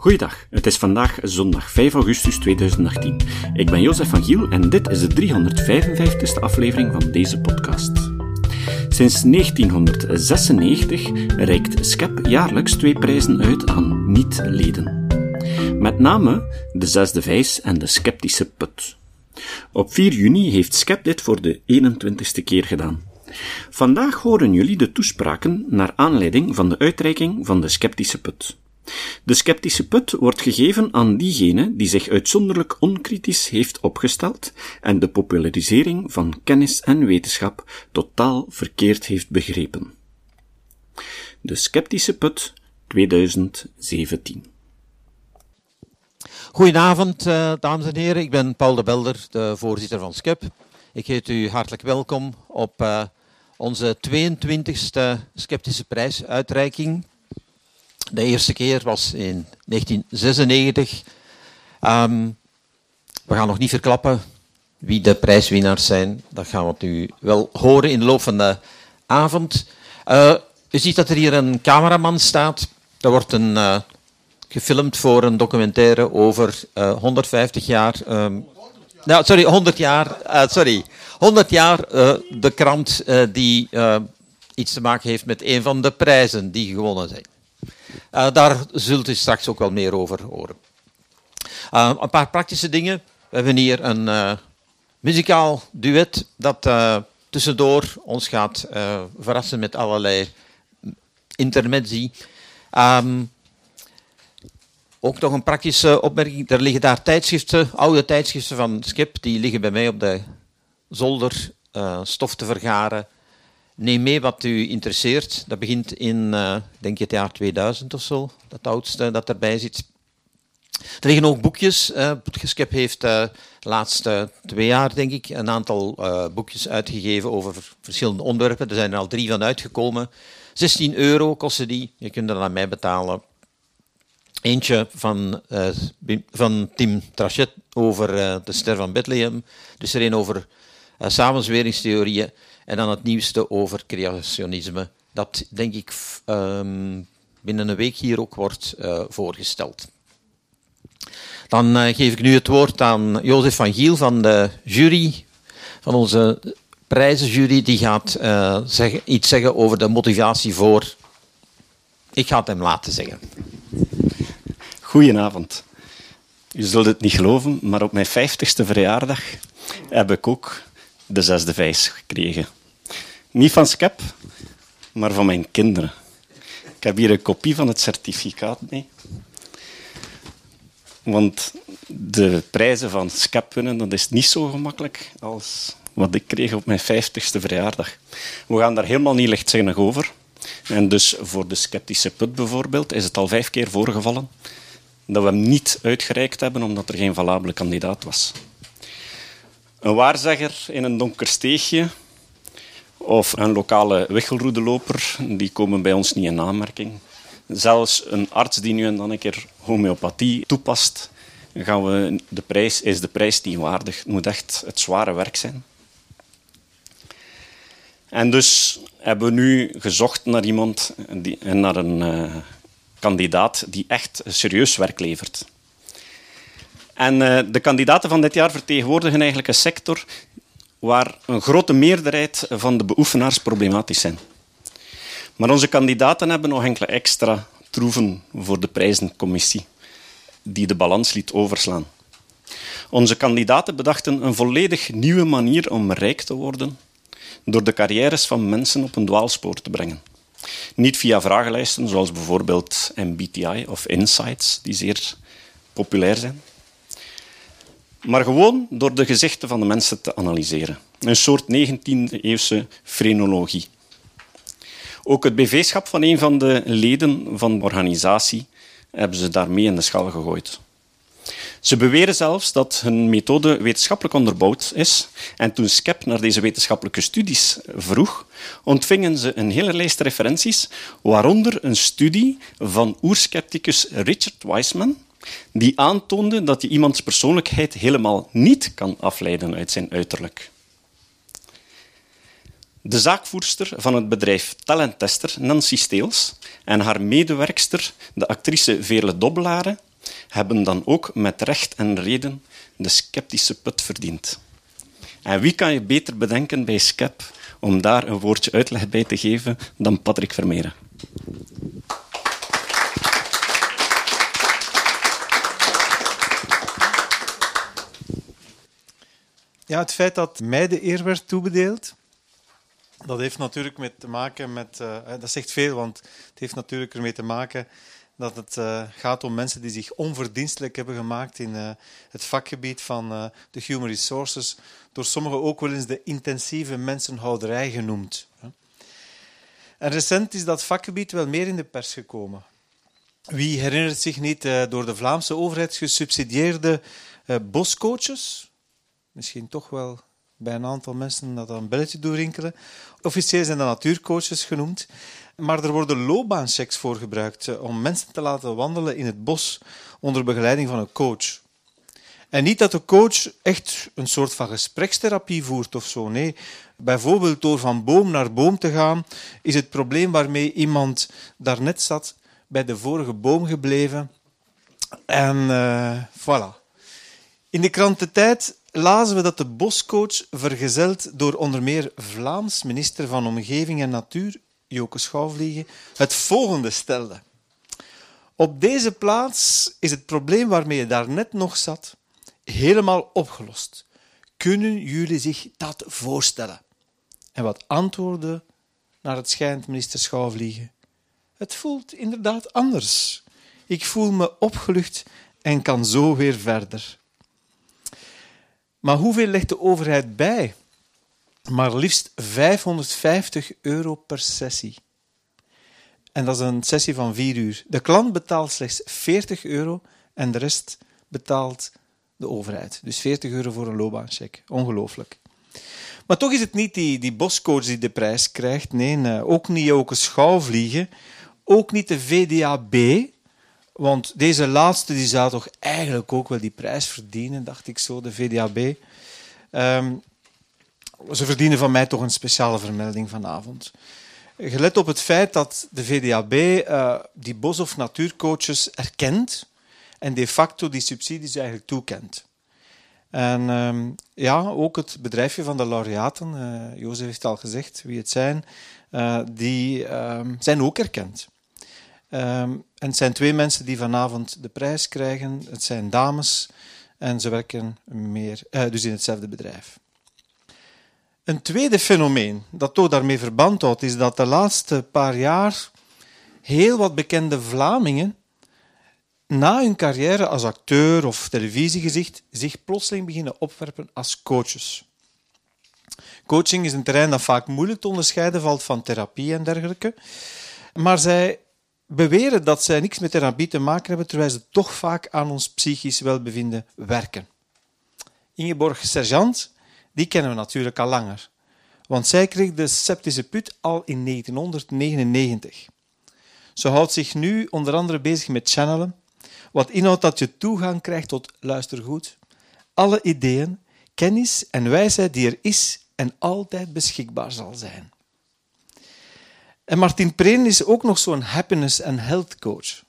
Goeiedag, het is vandaag zondag 5 augustus 2018. Ik ben Jozef van Giel en dit is de 355ste aflevering van deze podcast. Sinds 1996 reikt SCEP jaarlijks twee prijzen uit aan niet-leden. Met name de Zesde Vijs en de Sceptische Put. Op 4 juni heeft SCEP dit voor de 21ste keer gedaan. Vandaag horen jullie de toespraken naar aanleiding van de uitreiking van de Sceptische Put. De sceptische put wordt gegeven aan diegene die zich uitzonderlijk onkritisch heeft opgesteld en de popularisering van kennis en wetenschap totaal verkeerd heeft begrepen. De sceptische put 2017. Goedenavond, uh, dames en heren. Ik ben Paul de Belder, de voorzitter van SCEP. Ik heet u hartelijk welkom op uh, onze 22e Sceptische Prijsuitreiking de eerste keer was in 1996. Um, ehm, we gaan nog niet verklappen wie de prijswinnaars zijn. Dat gaan we nu wel horen in de loop van de avond. Uh, u ziet dat er hier een cameraman staat. Er wordt een, uh, gefilmd voor een documentaire over uh, eh, 150 jaar. Um, sorry, 100 jaar. sorry, 100 jaar de krant die iets te maken heeft met een van de prijzen die gewonnen zijn. Uh, daar zult u straks ook wel meer over horen. Uh, een paar praktische dingen. We hebben hier een uh, muzikaal duet dat tussendoor ons gaat verrassen met allerlei intermezzi. Um, ook nog een praktische opmerking. Er liggen daar tijdschriften, oude tijdschriften van Skip, die liggen bij mij op de zolder stof te vergaren Neem mee wat u interesseert. Dat begint in, uh, denk het jaar 2000 of zo, dat oudste dat erbij zit. Er liggen ook boekjes. Uh, heeft uh, de laatste twee jaar, denk ik, een aantal boekjes uitgegeven over verschillende onderwerpen. Er zijn er al drie van uitgekomen. 16 euro kosten die. Je kunt dat aan mij betalen. Eentje van, van Tim Trachet over de ster van Bethlehem. Dus er een over samenzweringstheorieën. En dan het nieuwste over creationisme, dat denk ik um, binnen een week hier ook wordt uh, voorgesteld. Dan uh, geef ik nu het woord aan Jozef van Giel van de jury, van onze prijzenjury. Die gaat zeggen, iets zeggen over de motivatie voor. Ik ga het hem laten zeggen. Goedenavond. U zult het niet geloven, maar op mijn vijftigste verjaardag heb ik ook de zesde vijs gekregen. Niet van Skep, maar van mijn kinderen. Ik heb hier een kopie van het certificaat mee. Want de prijzen van Skep winnen, dat is niet zo gemakkelijk als wat ik kreeg op mijn vijftigste verjaardag. We gaan daar helemaal niet lichtzinnig over. En dus voor de sceptische put bijvoorbeeld is het al vijf keer voorgevallen dat we hem niet uitgereikt hebben omdat er geen valabele kandidaat was. Een waarzegger in een donker steegje of een lokale wichelroedeloper, die komen bij ons niet in aanmerking. Zelfs een arts die nu en dan een keer homeopathie toepast, gaan we, de prijs, is de prijs niet waardig. Het moet echt het zware werk zijn. En dus hebben we nu gezocht naar iemand, die, naar een uh, kandidaat die echt serieus werk levert. En uh, de kandidaten van dit jaar vertegenwoordigen eigenlijk een sector waar een grote meerderheid van de beoefenaars problematisch zijn. Maar onze kandidaten hebben nog enkele extra troeven voor de prijzencommissie, die de balans liet overslaan. Onze kandidaten bedachten een volledig nieuwe manier om rijk te worden door de carrières van mensen op een dwaalspoor te brengen. Niet via vragenlijsten zoals bijvoorbeeld MBTI of Insights, die zeer populair zijn, maar gewoon door de gezichten van de mensen te analyseren. Een soort 19e-eeuwse frenologie. Ook het BV-schap van een van de leden van de organisatie hebben ze daarmee in de schal gegooid. Ze beweren zelfs dat hun methode wetenschappelijk onderbouwd is. En toen Skep naar deze wetenschappelijke studies vroeg, ontvingen ze een hele lijst referenties, waaronder een studie van oerskepticus Richard Wiseman, die aantoonde dat je iemands persoonlijkheid helemaal niet kan afleiden uit zijn uiterlijk. De zaakvoerster van het bedrijf Talenttester, Nancy Steels, en haar medewerkster, de actrice Veerle Dobbelare, hebben dan ook met recht en reden de sceptische put verdiend. En wie kan je beter bedenken bij SCEP om daar een woordje uitleg bij te geven dan Patrick Vermeeren? Ja, het feit dat mij de eer werd toebedeeld, dat heeft natuurlijk te maken met. Uh, dat zegt veel, want het heeft natuurlijk ermee te maken dat het uh, gaat om mensen die zich onverdienstelijk hebben gemaakt in uh, het vakgebied van de human resources, door sommigen ook wel eens de intensieve mensenhouderij genoemd. En recent is dat vakgebied wel meer in de pers gekomen. Wie herinnert zich niet door de Vlaamse overheid gesubsidieerde boscoaches? Misschien toch wel bij een aantal mensen dat een belletje doorrinkelen. Officieel zijn dat natuurcoaches genoemd. Maar er worden loopbaanchecks voor gebruikt eh, om mensen te laten wandelen in het bos onder begeleiding van een coach. En niet dat de coach echt een soort van gesprekstherapie voert of zo. Nee, bijvoorbeeld door van boom naar boom te gaan, is het probleem waarmee iemand daarnet zat bij de vorige boom gebleven. En uh, voilà. In de krant De Tijd lazen we dat de boscoach, vergezeld door onder meer Vlaams minister van Omgeving en Natuur, Joke Schouwvliegen, het volgende stelde. Op deze plaats is het probleem waarmee je daarnet nog zat helemaal opgelost. Kunnen jullie zich dat voorstellen? En wat antwoordde naar het schijnt minister Schouwvliegen? Het voelt inderdaad anders. Ik voel me opgelucht en kan zo weer verder. Maar hoeveel legt de overheid bij? Maar liefst 550 euro per sessie. En dat is een sessie van vier uur. De klant betaalt slechts 40 euro en de rest betaalt de overheid. Dus 40 euro voor een loopbaancheck. Ongelooflijk. Maar toch is het niet die, die boscoach die de prijs krijgt. Nee, ook niet ook een schouwvliegen. Ook niet de VDAB, want deze laatste die zou toch eigenlijk ook wel die prijs verdienen, dacht ik zo, de VDAB. Ehm, ze verdienen van mij toch een speciale vermelding vanavond. Gelet op het feit dat de VDAB eh, die bos- of natuurcoaches erkent en de facto die subsidies eigenlijk toekent. En um, ja, ook het bedrijfje van de laureaten, uh, Jozef heeft al gezegd wie het zijn, uh, die um, zijn ook erkend. Um, en het zijn twee mensen die vanavond de prijs krijgen. Het zijn dames en ze werken meer, uh, dus in hetzelfde bedrijf. Een tweede fenomeen dat toch daarmee verband houdt, is dat de laatste paar jaar heel wat bekende Vlamingen na hun carrière als acteur of televisiegezicht zich plotseling beginnen opwerpen als coaches. Coaching is een terrein dat vaak moeilijk te onderscheiden valt van therapie en dergelijke. Maar zij beweren dat zij niks met therapie te maken hebben, terwijl ze toch vaak aan ons psychisch welbevinden werken. Ingeborg Sergeant, die kennen we natuurlijk al langer, want zij kreeg de septische put al in 1999. Ze houdt zich nu onder andere bezig met channelen, wat inhoudt dat je toegang krijgt tot, luister goed, alle ideeën, kennis en wijsheid die er is en altijd beschikbaar zal zijn. En Martin Preen is ook nog zo'n happiness- en health coach.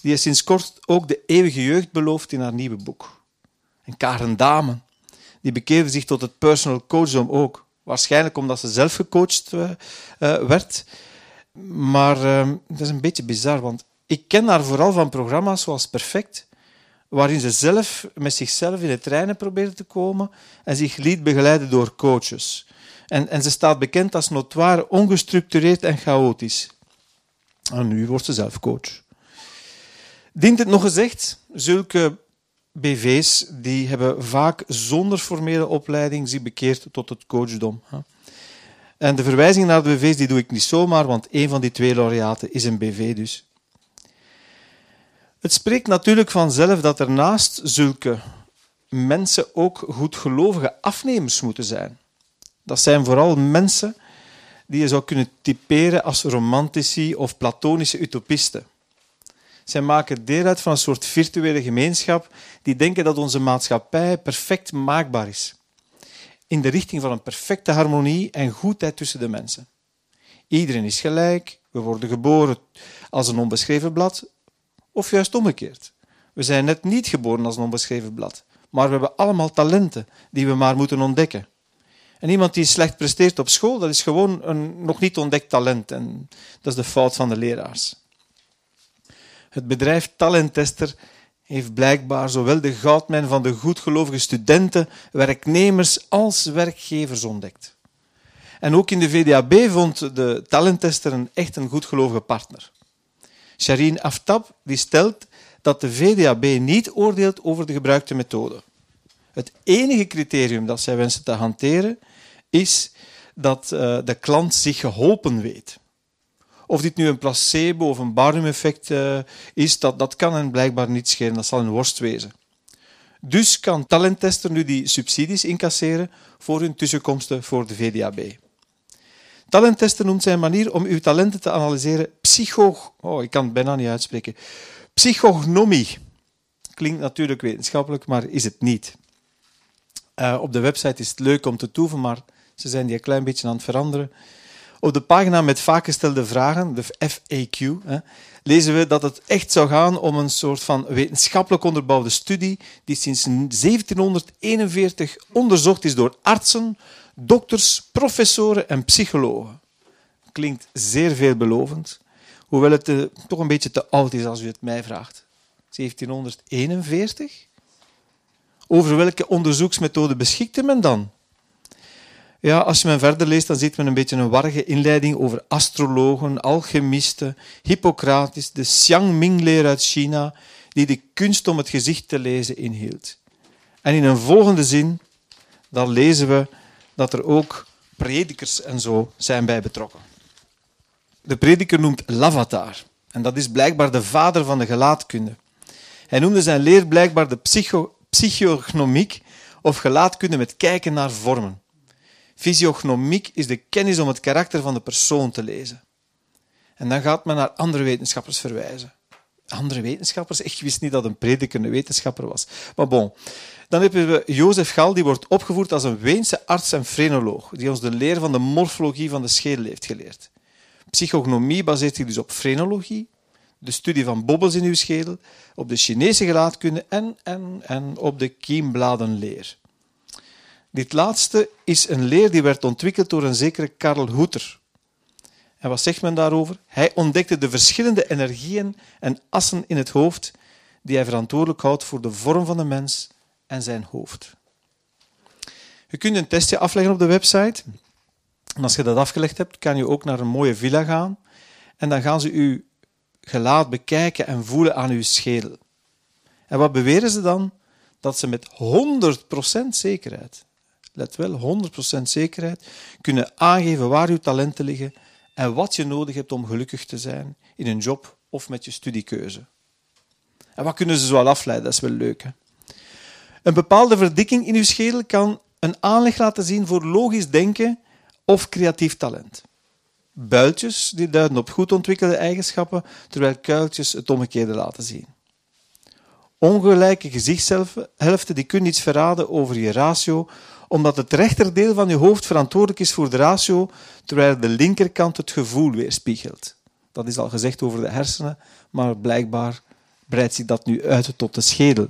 Die is sinds kort ook de eeuwige jeugd beloofd in haar nieuwe boek. En Karen Dame, die bekeerde zich tot het personal coachdom ook. Waarschijnlijk omdat ze zelf gecoacht uh, werd. Maar uh, dat is een beetje bizar, want ik ken haar vooral van programma's zoals Perfect, waarin ze zelf met zichzelf in het trainen probeerde te komen en zich liet begeleiden door coaches. En, en ze staat bekend als notoire ongestructureerd en chaotisch. En nu wordt ze zelf coach. Dient het nog gezegd, zulke BV's die hebben vaak zonder formele opleiding zich bekeerd tot het coachdom. En de verwijzing naar de BV's die doe ik niet zomaar, want een van die twee laureaten is een BV dus. Het spreekt natuurlijk vanzelf dat er naast zulke mensen ook goedgelovige afnemers moeten zijn. Dat zijn vooral mensen die je zou kunnen typeren als romantici of platonische utopisten. Zij maken deel uit van een soort virtuele gemeenschap die denken dat onze maatschappij perfect maakbaar is. In de richting van een perfecte harmonie en goedheid tussen de mensen. Iedereen is gelijk, we worden geboren als een onbeschreven blad, of juist omgekeerd. We zijn net niet geboren als een onbeschreven blad. Maar we hebben allemaal talenten die we maar moeten ontdekken. En iemand die slecht presteert op school, dat is gewoon een nog niet ontdekt talent. En dat is de fout van de leraars. Het bedrijf Talenttester heeft blijkbaar zowel de goudmijn van de goedgelovige studenten, werknemers als werkgevers ontdekt. En ook in de VDAB vond de talenttester een echt een goedgelovige partner. Shireen Aftab die stelt dat de VDAB niet oordeelt over de gebruikte methode. Het enige criterium dat zij wensen te hanteren is dat uh, de klant zich geholpen weet. Of dit nu een placebo of een barnum-effect uh, is, dat, dat kan hen blijkbaar niet schelen. Dat zal een worst wezen. Dus kan talenttester nu die subsidies incasseren voor hun tussenkomsten voor de VDAB. Talenttester noemt zijn manier om uw talenten te analyseren psycho... Oh, ik kan het bijna niet uitspreken. Psychognomie. Klinkt natuurlijk wetenschappelijk, maar is het niet. Uh, op de website is het leuk om te toeven, maar ze zijn die een klein beetje aan het veranderen. Op de pagina met vaak gestelde vragen, de FAQ, hè, lezen we dat het echt zou gaan om een soort van wetenschappelijk onderbouwde studie die sinds 1741 onderzocht is door artsen, dokters, professoren en psychologen. Klinkt zeer veelbelovend, hoewel het uh, toch een beetje te oud is als u het mij vraagt. 1741? Over welke onderzoeksmethode beschikte men dan? Ja, als je men verder leest, dan ziet men een beetje een warge inleiding over astrologen, alchemisten, Hippocrates, de Xiangming-leer uit China, die de kunst om het gezicht te lezen inhield. En in een volgende zin, dan lezen we dat er ook predikers en zo zijn bij betrokken. De prediker noemt Lavatar, en dat is blijkbaar de vader van de gelaatkunde. Hij noemde zijn leer blijkbaar de psycho psychognomiek of gelaatkunde met kijken naar vormen. Fysiognomiek is de kennis om het karakter van de persoon te lezen. En dan gaat men naar andere wetenschappers verwijzen. Andere wetenschappers? Ik wist niet dat een prediker een wetenschapper was. Maar bon. Dan hebben we Jozef Gal, die wordt opgevoerd als een Weense arts en frenoloog, die ons de leer van de morfologie van de schedel heeft geleerd. Psychognomie baseert zich dus op frenologie, de studie van bobbels in uw schedel, op de Chinese gelaatkunde en, en, en op de kiembladenleer. Dit laatste is een leer die werd ontwikkeld door een zekere Karl Hoeter. En wat zegt men daarover? Hij ontdekte de verschillende energieën en assen in het hoofd die hij verantwoordelijk houdt voor de vorm van de mens en zijn hoofd. Je kunt een testje afleggen op de website. En als je dat afgelegd hebt, kan je ook naar een mooie villa gaan. En dan gaan ze u gelaat bekijken en voelen aan uw schedel. En wat beweren ze dan? Dat ze met 100% zekerheid, let wel, 100% zekerheid, kunnen aangeven waar uw talenten liggen en wat je nodig hebt om gelukkig te zijn in een job of met je studiekeuze. En wat kunnen ze zo afleiden? Dat is wel leuk. Hè? Een bepaalde verdikking in uw schedel kan een aanleg laten zien voor logisch denken of creatief talent. Builtjes die duiden op goed ontwikkelde eigenschappen, terwijl kuiltjes het omgekeerde laten zien. Ongelijke gezichtshelften die kunnen iets verraden over je ratio, omdat het rechterdeel van je hoofd verantwoordelijk is voor de ratio, terwijl de linkerkant het gevoel weerspiegelt. Dat is al gezegd over de hersenen, maar blijkbaar breidt zich dat nu uit tot de schedel.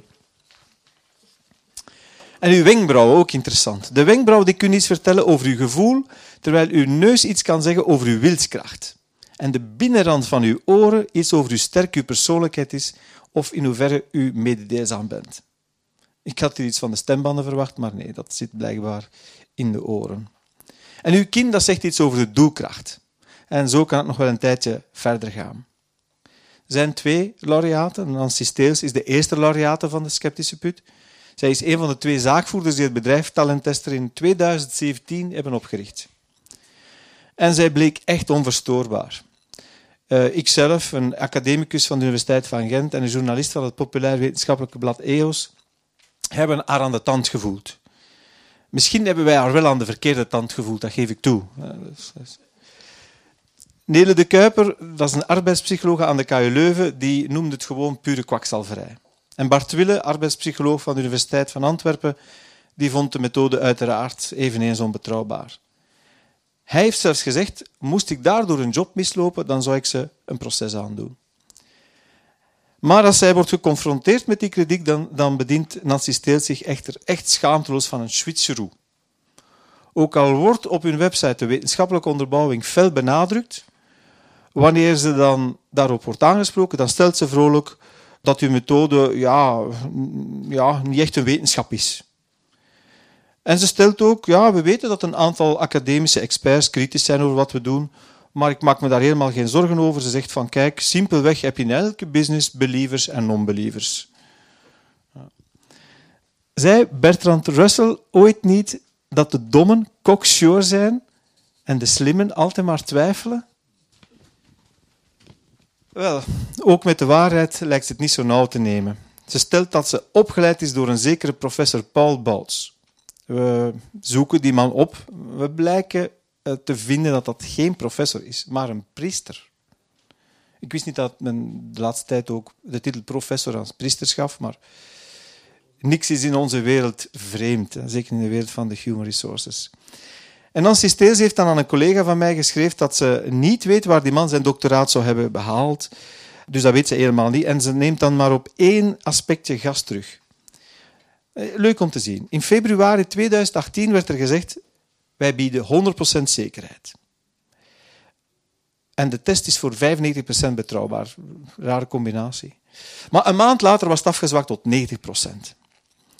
En uw wenkbrauwen, ook interessant. De wenkbrauw die kunnen iets vertellen over uw gevoel, terwijl uw neus iets kan zeggen over uw wilskracht. En de binnenrand van uw oren iets over hoe sterk uw persoonlijkheid is of in hoeverre u mededeelzaam bent. Ik had hier iets van de stembanden verwacht, maar nee, dat zit blijkbaar in de oren. En uw kin dat zegt iets over de doelkracht. En zo kan het nog wel een tijdje verder gaan. Er zijn twee laureaten. Nancy Steels is de eerste laureate van de Sceptische Put. Zij is een van de twee zaakvoerders die het bedrijf Talenttester in 2017 hebben opgericht. En zij bleek echt onverstoorbaar. Uh, ikzelf, een academicus van de Universiteit van Gent en een journalist van het populair wetenschappelijke blad EOS, hebben haar aan de tand gevoeld. Misschien hebben wij haar wel aan de verkeerde tand gevoeld, dat geef ik toe. Nele de Kuiper, dat is een arbeidspsycholoog aan de KU Leuven, die noemde het gewoon pure kwakzalverij. En Bart Wille, arbeidspsycholoog van de Universiteit van Antwerpen, die vond de methode uiteraard eveneens onbetrouwbaar. Hij heeft zelfs gezegd, moest ik daardoor een job mislopen, dan zou ik ze een proces aandoen. Maar als zij wordt geconfronteerd met die kritiek, dan, dan bedient Nancy Steels zich echter echt schaamteloos van een switcheroo. Ook al wordt op hun website de wetenschappelijke onderbouwing fel benadrukt, wanneer ze dan daarop wordt aangesproken, dan stelt ze vrolijk dat uw methode ja, ja, niet echt een wetenschap is. En ze stelt ook, ja, we weten dat een aantal academische experts kritisch zijn over wat we doen, maar ik maak me daar helemaal geen zorgen over. Ze zegt van, kijk, simpelweg heb je in elke business believers en non-believers. Zei Bertrand Russell ooit niet dat de dommen cocksure zijn en de slimmen altijd maar twijfelen? Wel, ook met de waarheid lijkt het niet zo nauw te nemen. Ze stelt dat ze opgeleid is door een zekere professor Paul Baltz. We zoeken die man op. We blijken te vinden dat dat geen professor is, maar een priester. Ik wist niet dat men de laatste tijd ook de titel professor als priester gaf, maar niks is in onze wereld vreemd, zeker in de wereld van de human resources. En Nancy Steels heeft dan aan een collega van mij geschreven dat ze niet weet waar die man zijn doctoraat zou hebben behaald. Dus dat weet ze helemaal niet. En ze neemt dan maar op één aspectje gas terug. Eh, leuk om te zien. In februari 2018 werd er gezegd: wij bieden 100% zekerheid. En de test is voor 95% betrouwbaar. Rare combinatie. Maar een maand later was het afgezwakt tot 90%.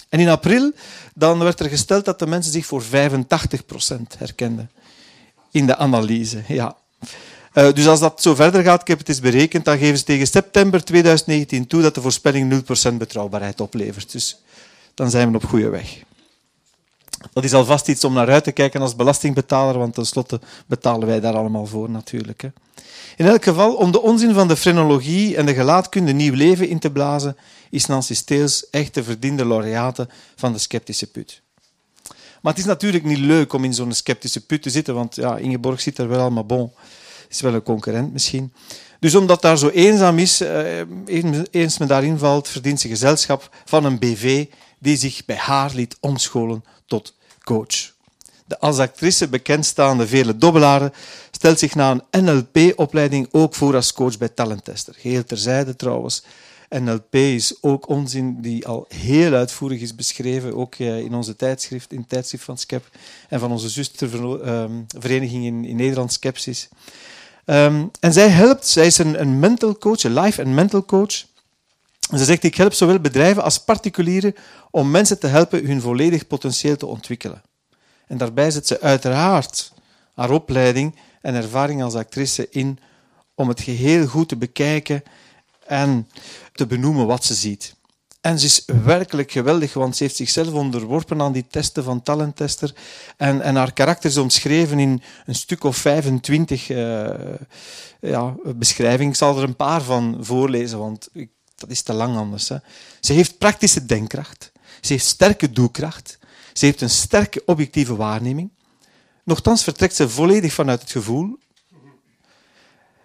En in april dan werd er gesteld dat de mensen zich voor 85% herkenden in de analyse. Ja. Uh, dus als dat zo verder gaat, ik heb het eens berekend, dan geven ze tegen september 2019 toe dat de voorspelling 0% betrouwbaarheid oplevert. Dus dan zijn we op goede weg. Dat is alvast iets om naar uit te kijken als belastingbetaler, want tenslotte betalen wij daar allemaal voor natuurlijk. Hè. In elk geval, om de onzin van de frenologie en de gelaatkunde nieuw leven in te blazen, is Nancy Steels echt de verdiende laureate van de sceptische put. Maar het is natuurlijk niet leuk om in zo'n sceptische put te zitten, want ja, Ingeborg zit er wel al, maar bon, is wel een concurrent misschien. Dus omdat daar zo eenzaam is, eh, eens men daarin valt, verdient ze gezelschap van een BV die zich bij haar liet omscholen tot coach. De als actrice bekendstaande Vele Dobbelaren stelt zich na een NLP-opleiding ook voor als coach bij Talenttester. Heel terzijde trouwens. NLP is ook onzin die al heel uitvoerig is beschreven, ook eh, in onze tijdschrift, in het tijdschrift van Skep en van onze zustervereniging in, in Nederland, Skepsis. Um, en zij helpt, zij is een, een mental coach, een life en mental coach. Ze zegt, ik help zowel bedrijven als particulieren om mensen te helpen hun volledig potentieel te ontwikkelen. En daarbij zet ze uiteraard haar opleiding en ervaring als actrice in om het geheel goed te bekijken en te benoemen wat ze ziet. En ze is werkelijk geweldig, want ze heeft zichzelf onderworpen aan die testen van talenttester. En, en haar karakter is omschreven in een stuk of 25 uh, eh, ja, beschrijvingen. Ik zal er een paar van voorlezen, want ik, dat is te lang anders. Hè. Ze heeft praktische denkkracht. Ze heeft sterke doelkracht. Ze heeft een sterke objectieve waarneming. Nochtans vertrekt ze volledig vanuit het gevoel.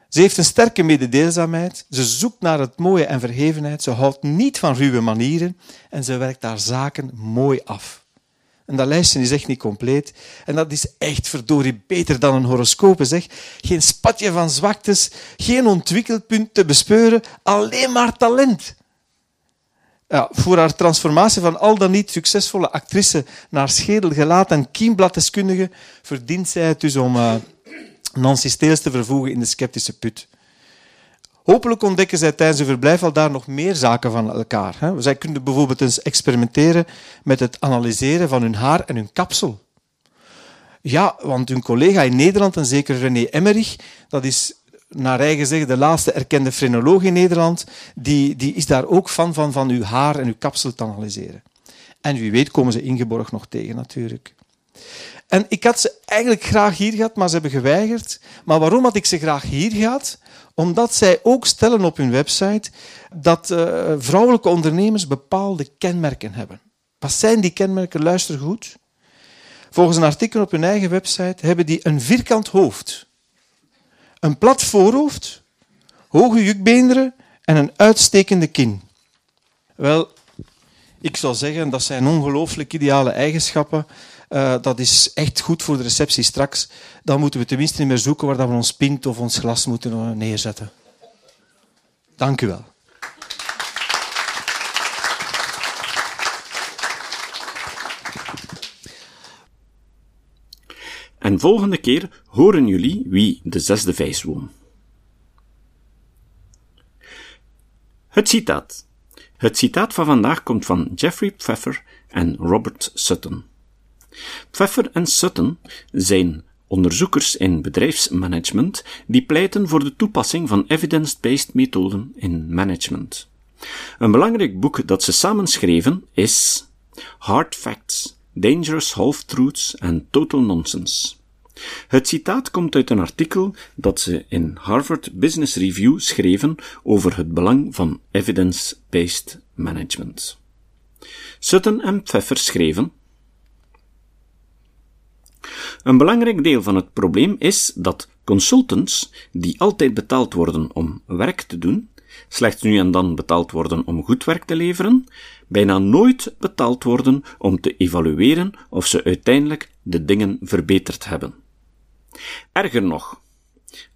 Ze heeft een sterke mededeelzaamheid. Ze zoekt naar het mooie en verhevenheid. Ze houdt niet van ruwe manieren en ze werkt haar zaken mooi af. En dat lijstje is echt niet compleet. En dat is echt verdorie beter dan een horoscoop. Zeg. Geen spatje van zwaktes, geen ontwikkelpunt te bespeuren, alleen maar talent. Ja, voor haar transformatie van al dan niet succesvolle actrice naar schedel, gelaat en kiembladdeskundige verdient zij het dus om uh, Nancy Steels te vervoegen in de sceptische put. Hopelijk ontdekken zij tijdens hun verblijf al daar nog meer zaken van elkaar. Zij kunnen bijvoorbeeld eens experimenteren met het analyseren van hun haar en hun kapsel. Ja, want hun collega in Nederland, en zeker René Emmerich, dat is naar eigen zeggen de laatste erkende frenoloog in Nederland, die, die is daar ook van, van, van uw haar en uw kapsel te analyseren. En wie weet komen ze Ingeborg nog tegen, natuurlijk. En ik had ze eigenlijk graag hier gehad, maar ze hebben geweigerd. Maar waarom had ik ze graag hier gehad? Omdat zij ook stellen op hun website dat uh, vrouwelijke ondernemers bepaalde kenmerken hebben. Wat zijn die kenmerken? Luister goed. Volgens een artikel op hun eigen website hebben die een vierkant hoofd een plat voorhoofd, hoge jukbeenderen en een uitstekende kin. Wel, ik zou zeggen, dat zijn ongelooflijk ideale eigenschappen. Eh, dat is echt goed voor de receptie straks. Dan moeten we tenminste niet meer zoeken waar dat we ons pint of ons glas moeten eh, neerzetten. Dank u wel. En volgende keer horen jullie wie de zesde vijs won. Het citaat. Het citaat van vandaag komt van Jeffrey Pfeffer en Robert Sutton. Pfeffer en Sutton zijn onderzoekers in bedrijfsmanagement die pleiten voor de toepassing van evidence-based methoden in management. Een belangrijk boek dat ze samen schreven is Hard Facts, Dangerous Half-Truths and Total Nonsense. Het citaat komt uit een artikel dat ze in Harvard Business Review schreven over het belang van evidence-based management. Sutton en Pfeffer schreven een belangrijk deel van het probleem is dat consultants, die altijd betaald worden om werk te doen, slechts nu en dan betaald worden om goed werk te leveren, bijna nooit betaald worden om te evalueren of ze uiteindelijk de dingen verbeterd hebben. Erger nog,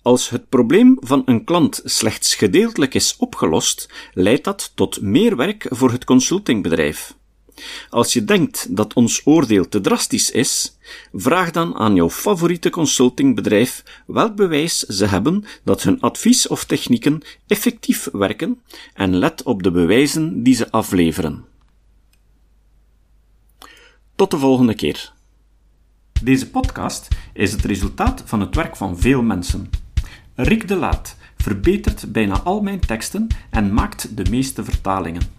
als het probleem van een klant slechts gedeeltelijk is opgelost, leidt dat tot meer werk voor het consultingbedrijf. Als je denkt dat ons oordeel te drastisch is, vraag dan aan jouw favoriete consultingbedrijf welk bewijs ze hebben dat hun advies of technieken effectief werken en let op de bewijzen die ze afleveren. Tot de volgende keer. Deze podcast is het resultaat van het werk van veel mensen. Rick de Laat verbetert bijna al mijn teksten en maakt de meeste vertalingen.